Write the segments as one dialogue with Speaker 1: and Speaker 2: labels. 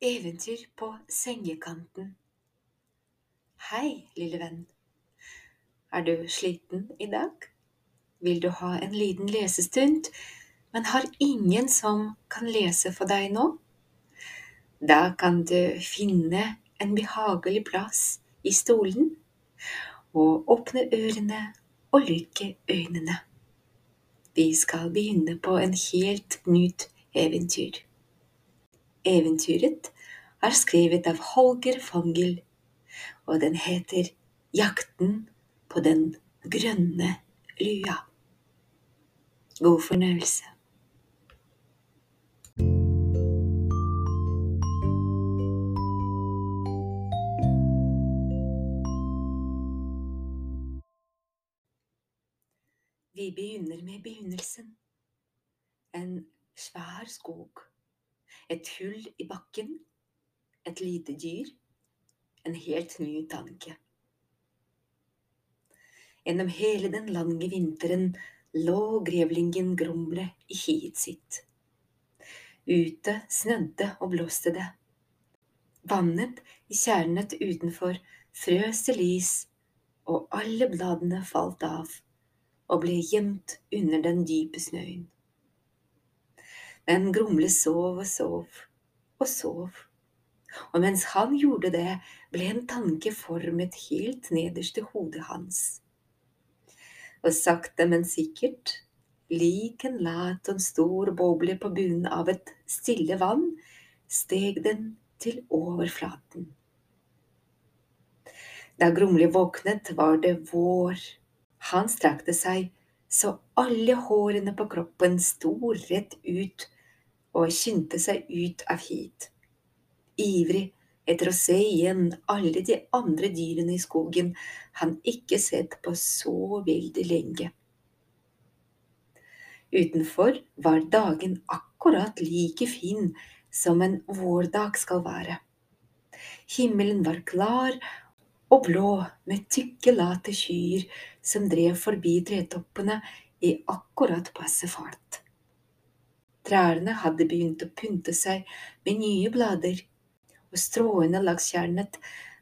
Speaker 1: Eventyr på sengekanten Hei, lille venn. Er du sliten i dag? Vil du ha en liten lesestund, men har ingen som kan lese for deg nå? Da kan du finne en behagelig plass i stolen og åpne ørene og lukke øynene. Vi skal begynne på en helt nytt eventyr. Eventyret er skrevet av Holger Fongel, og den heter Jakten på den grønne lua. God fornøyelse. Vi begynner med begynnelsen. En svær skog et hull i bakken, et lite dyr, en helt ny tanke. Gjennom hele den lange vinteren lå grevlingen Grumle i hiet sitt. Ute snødde og blåste det. Vannet i tjernet utenfor frøs til is, og alle bladene falt av og ble gjemt under den dype snøen. Men Grumle sov og sov og sov, og mens han gjorde det, ble en tanke formet helt nederst i hodet hans. Og sakte, men sikkert, lik en lat og stor boble på bunnen av et stille vann, steg den til overflaten. Da Grumle våknet, var det vår. Han strakte seg så alle hårene på kroppen sto rett ut og skyndte seg ut av hit, ivrig etter å se igjen alle de andre dyrene i skogen han ikke sett på så veldig lenge. Utenfor var dagen akkurat like fin som en vårdag skal være. Himmelen var klar og blå med tykke, late skyer som drev forbi tretoppene i akkurat passe fart. Trærne hadde begynt å pynte seg med nye blader, og stråene langs tjernet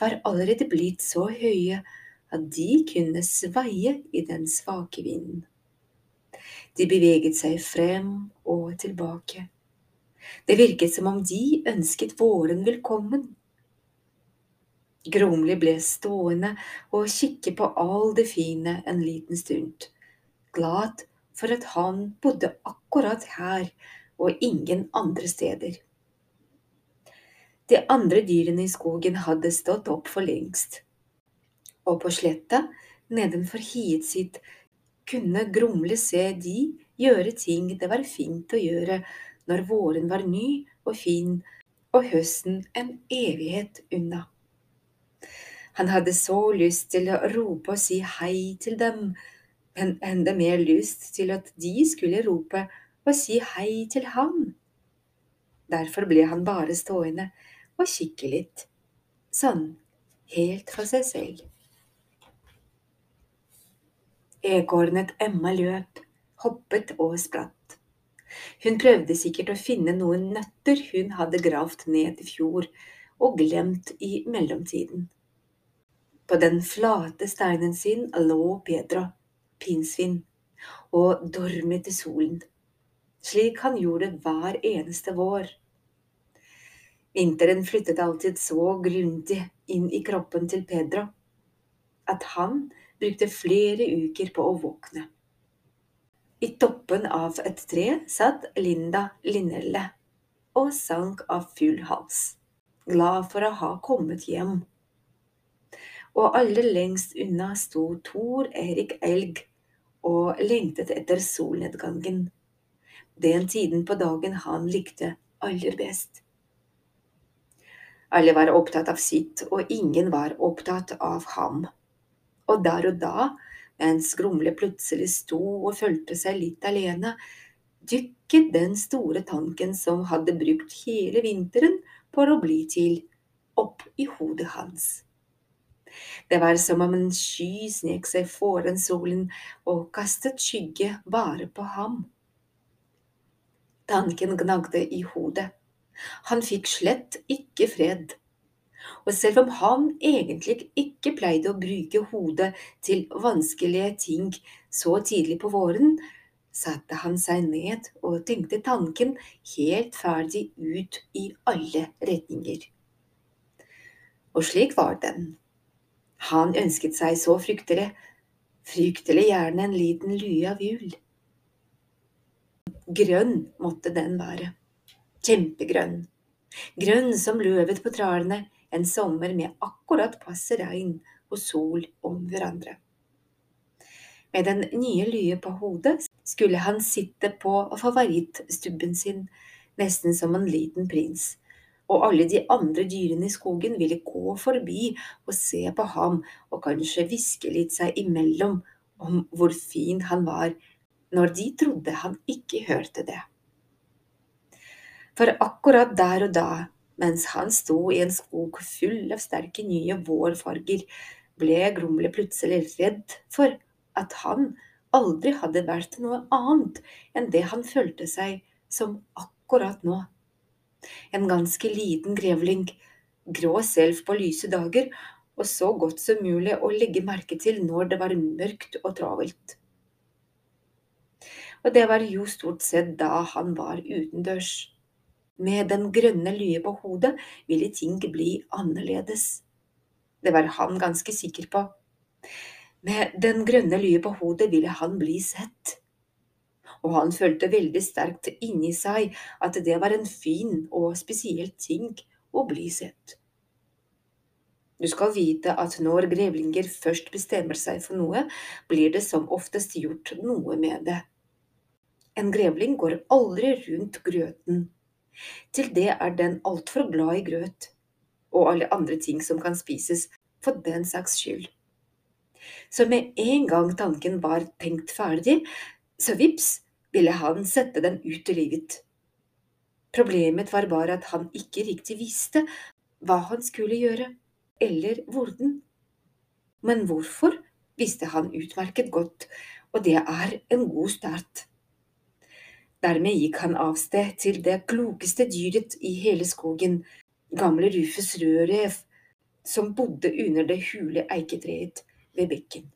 Speaker 1: var allerede blitt så høye at de kunne svaie i den svake vinden. De beveget seg frem og tilbake. Det virket som om de ønsket våren velkommen. Gromli ble stående og kikke på all det fine en liten stund, glad for at han bodde akkurat her og ingen andre steder. De andre dyrene i skogen hadde stått opp for lengst, og på sletta nedenfor hiet sitt kunne Grumle se de gjøre ting det var fint å gjøre når våren var ny og fin og høsten en evighet unna. Han hadde så lyst til å rope og si hei til dem, enda mer lyst til at de skulle rope og si hei til ham. Derfor ble han bare stående og kikke litt, sånn, helt for seg selv. Ekornet Emma løp, hoppet og spratt. Hun prøvde sikkert å finne noen nøtter hun hadde gravd ned i fjor og glemt i mellomtiden. På den flate steinen sin lå Pedro, pinnsvin, og dormet i solen slik han gjorde hver eneste vår. Vinteren flyttet alltid så grundig inn i kroppen til Pedro at han brukte flere uker på å våkne. I toppen av et tre satt Linda Linnelle og sank av full hals, glad for å ha kommet hjem. Og aller lengst unna sto Tor Erik Elg og lengtet etter solnedgangen den tiden på dagen han likte aller best. Alle var opptatt av sitt, og ingen var opptatt av ham. Og der og da, mens Grumle plutselig sto og følte seg litt alene, dykket den store tanken som hadde brukt hele vinteren på å bli til, opp i hodet hans. Det var som om en sky snek seg foran solen og kastet skygge bare på ham. Tanken gnagde i hodet, Han fikk slett ikke fred. Og selv om han egentlig ikke pleide å bruke hodet til vanskelige ting så tidlig på våren, satte han seg ned og tenkte tanken helt ferdig ut i alle retninger. Og slik var den. Han ønsket seg så fryktelig, fryktelig gjerne en liten lue av jul. Grønn måtte den være. Kjempegrønn. Grønn som løvet på trærne en sommer med akkurat passe regn og sol om hverandre. Med den nye lye på hodet skulle han sitte på favorittstubben sin, nesten som en liten prins, og alle de andre dyrene i skogen ville gå forbi og se på ham og kanskje hviske litt seg imellom om hvor fin han var, når de trodde han ikke hørte det. For akkurat der og da, mens han sto i en skog full av sterke nye vårfarger, ble Grumle plutselig redd for at han aldri hadde vært noe annet enn det han følte seg som akkurat nå. En ganske liten grevling, grå selv på lyse dager, og så godt som mulig å legge merke til når det var mørkt og travelt. Og det var jo stort sett da han var utendørs. Med den grønne lye på hodet ville ting bli annerledes. Det var han ganske sikker på. Med den grønne lye på hodet ville han bli sett. Og han følte veldig sterkt inni seg at det var en fin og spesiell ting å bli sett. Du skal vite at når grevlinger først bestemmer seg for noe, blir det som oftest gjort noe med det. En grevling går aldri rundt grøten. Til det er den altfor glad i grøt og alle andre ting som kan spises, for den saks skyld. Så med en gang tanken var tenkt ferdig, så vips ville han sette den ut i livet. Problemet var bare at han ikke riktig visste hva han skulle gjøre, eller hvordan. Men hvorfor visste han utmerket godt, og det er en god start. Dermed gikk han av sted til det klokeste dyret i hele skogen, gamle Rufus rødrev, som bodde under det hule eiketreet ved bekken.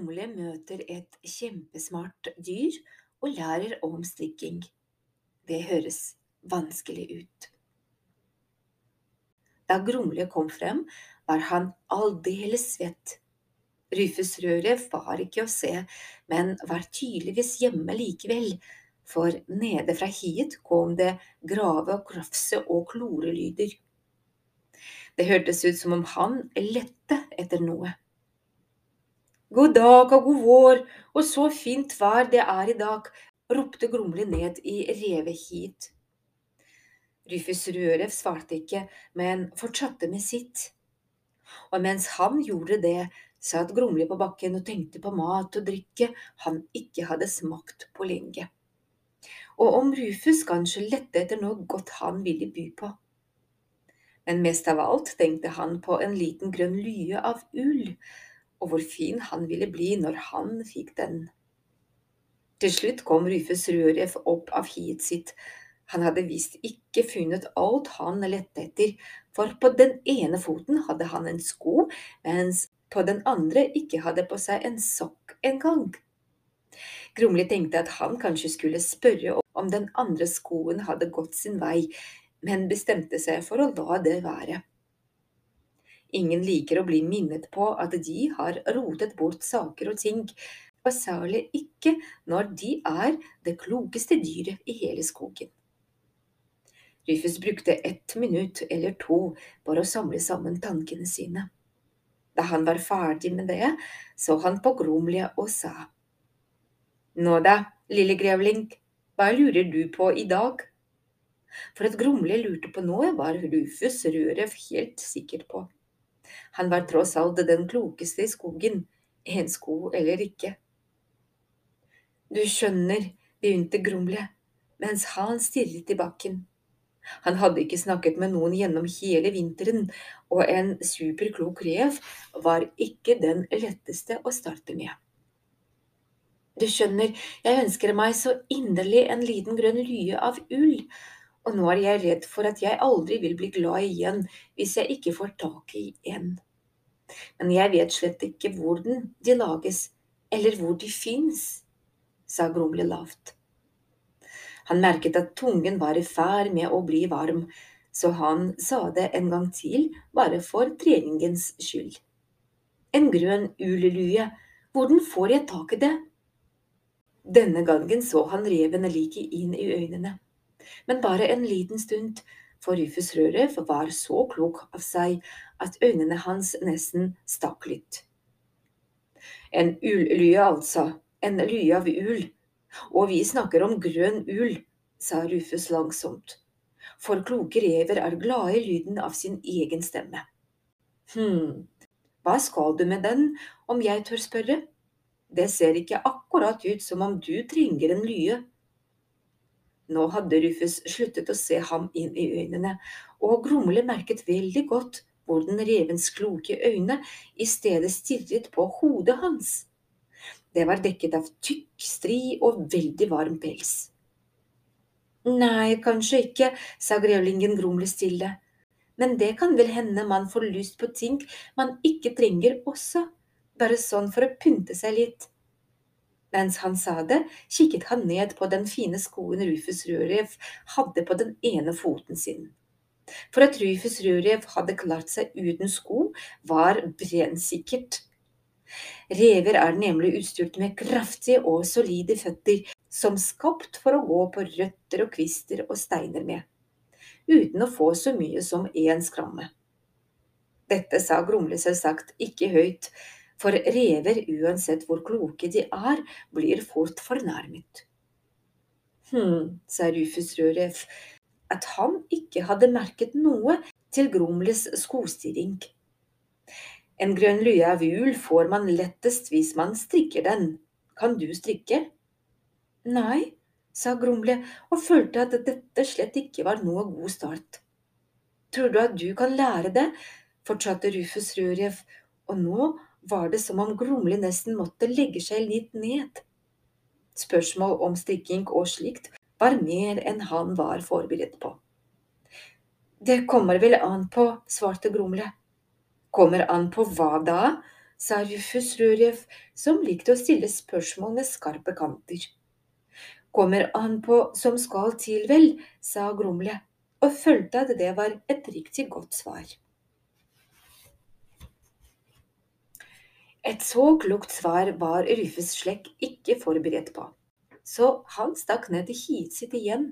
Speaker 1: Gromle møter et kjempesmart dyr og lærer om strikking. Det høres vanskelig ut. Da Gromle kom frem, var han aldeles svett. Rufusrøret var ikke å se, men var tydeligvis hjemme likevel, for nede fra hiet kom det grave og krafse og klorelyder. Det hørtes ut som om han lette etter noe. God dag og god vår, og så fint vær det er i dag, ropte Gromli ned i revehit. Rufus Rørev svarte ikke, men fortsatte med sitt. Og mens han gjorde det, satt Gromli på bakken og tenkte på mat og drikke han ikke hadde smakt på lenge. Og om Rufus kanskje lette etter noe godt han ville by på. Men mest av alt tenkte han på en liten grønn lye av ull, og hvor fin han ville bli når han fikk den. Til slutt kom Rufus Rødrev opp av hiet sitt. Han hadde visst ikke funnet alt han lette etter, for på den ene foten hadde han en sko, mens på den andre ikke hadde på seg en sokk engang. Grumli tenkte at han kanskje skulle spørre om den andre skoen hadde gått sin vei, men bestemte seg for å la det være. Ingen liker å bli minnet på at de har rotet bort saker og ting, og særlig ikke når de er det klokeste dyret i hele skogen. Rufus brukte ett minutt eller to for å samle sammen tankene sine. Da han var ferdig med det, så han på Gromlia og sa. Nå da, lille grevling, hva lurer du på i dag? For at Gromli lurte på noe, var Rufus Rørev helt sikker på. Han var tross alt den klokeste i skogen, en sko eller ikke. Du skjønner, begynte Gromle, mens han stirret i bakken. Han hadde ikke snakket med noen gjennom hele vinteren, og en superklok rev var ikke den letteste å starte med. Du skjønner, jeg ønsker meg så inderlig en liten grønn lye av ull, og nå er jeg redd for at jeg aldri vil bli glad igjen hvis jeg ikke får tak i en. Men jeg vet slett ikke hvordan de lages, eller hvor de fins, sa Grumle lavt. Han merket at tungen var i ferd med å bli varm, så han sa det en gang til, bare for treningens skyld. En grønn ulelue, hvordan får jeg tak i det? Denne gangen så han reven like inn i øynene, men bare en liten stund, for Rufus Røret var så klok av seg at øynene hans nesten stakk litt. En ullye, altså, en lye av ull, og vi snakker om grønn ull, sa Rufus langsomt, for kloke rever er glade i lyden av sin egen stemme. Hm, hva skal du med den, om jeg tør spørre? Det ser ikke akkurat ut som om du trenger en lye. Nå hadde Rufus sluttet å se ham inn i øynene, og Gromle merket veldig godt hvordan revens kloke øyne i stedet stirret på hodet hans. Det var dekket av tykk stri og veldig varm pels. Nei, kanskje ikke, sa grevlingen Gromle stille, men det kan vel hende man får lyst på ting man ikke trenger også, bare sånn for å pynte seg litt. Mens han sa det, kikket han ned på den fine skoen Rufus Rørev hadde på den ene foten sin. For at Rufus Rørev hadde klart seg uten sko, var brennsikkert. Rever er nemlig utstyrt med kraftige og solide føtter, som skapt for å gå på røtter og kvister og steiner med, uten å få så mye som én skramme. Dette sa Grumle selvsagt ikke høyt, for rever, uansett hvor kloke de er, blir fort fornærmet. Hm, sa Rufus Rødrev, at han ikke hadde merket noe til Gromles skostirring. En grønn lue av ull får man lettest hvis man strikker den. Kan du strikke? Nei, sa Gromle og følte at dette slett ikke var noe god start. Tror du at du kan lære det? fortsatte Rufus Rødrev, og nå var det som om Gromli nesten måtte legge seg litt ned. Spørsmål om strikking og slikt var mer enn han var forberedt på. Det kommer vel an på, svarte Gromle. Kommer an på hva da? sa Rufus Rødrev, som likte å stille spørsmål med skarpe kanter. Kommer an på som skal til, vel, sa Gromle, og følte at det var et riktig godt svar. Et så klokt svar var Rufus Slekk ikke forberedt på, så han stakk ned til hiet sitt igjen.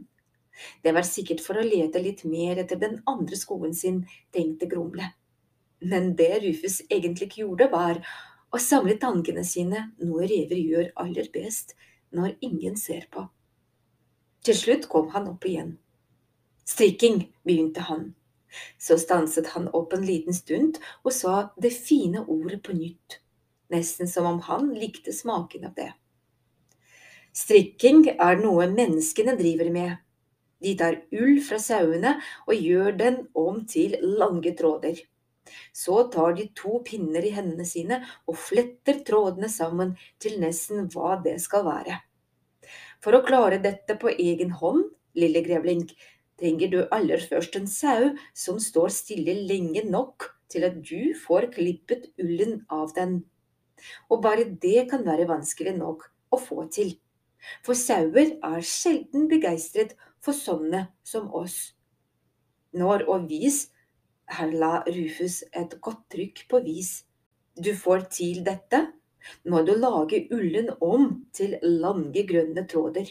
Speaker 1: Det var sikkert for å lete litt mer etter den andre skoen sin, tenkte Grumle. Men det Rufus egentlig gjorde, var å samle tankene sine, noe rever gjør aller best når ingen ser på. Til slutt kom han opp igjen. Strikking, begynte han. Så stanset han opp en liten stund og sa det fine ordet på nytt nesten som om han likte smaken av det. Strikking er noe menneskene driver med. De tar ull fra sauene og gjør den om til lange tråder. Så tar de to pinner i hendene sine og fletter trådene sammen til nesten hva det skal være. For å klare dette på egen hånd, lille grevling, trenger du aller først en sau som står stille lenge nok til at du får klippet ullen av den og bare det kan være vanskelig nok å få til. For sauer er sjelden begeistret for sånne som oss. Når og vis, her la Rufus et godt trykk på vis. Du får til dette, må du lage ullen om til lange, grønne tråder.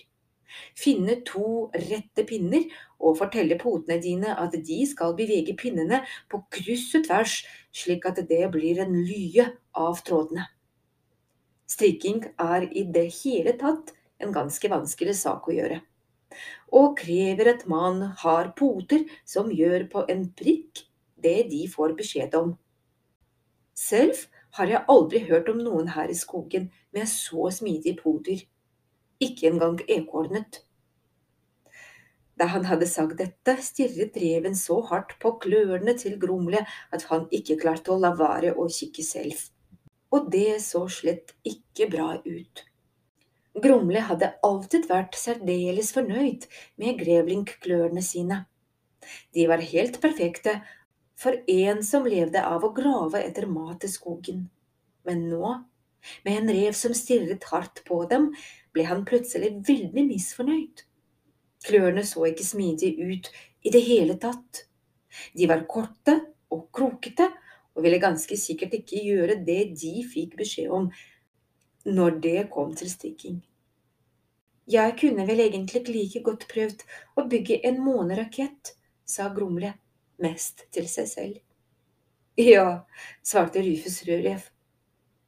Speaker 1: Finne to rette pinner og fortelle potene dine at de skal bevege pinnene på kryss og tvers, slik at det blir en lye av trådene. Strikking er i det hele tatt en ganske vanskelig sak å gjøre, og krever at man har poter som gjør på en prikk det de får beskjed om. Selv har jeg aldri hørt om noen her i skogen med så smidige poter, ikke engang ekornet. Da han hadde sagt dette, stirret reven så hardt på klørne til Gromle at han ikke klarte å la være å kikke selv. Og det så slett ikke bra ut. Gromle hadde alltid vært særdeles fornøyd med grevlingklørne sine. De var helt perfekte for en som levde av å grave etter mat i skogen. Men nå, med en rev som stirret hardt på dem, ble han plutselig veldig misfornøyd. Klørne så ikke smidige ut i det hele tatt. De var korte og krokete og ville ganske sikkert ikke gjøre det de fikk beskjed om når det kom til stikking. Jeg kunne vel egentlig like godt prøvd å bygge en månerakett, sa Gromle, mest til seg selv. Ja, svarte Rufus Rødrev,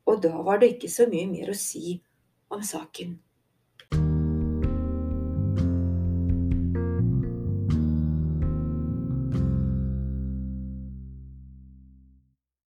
Speaker 1: og da var det ikke så mye mer å si om saken.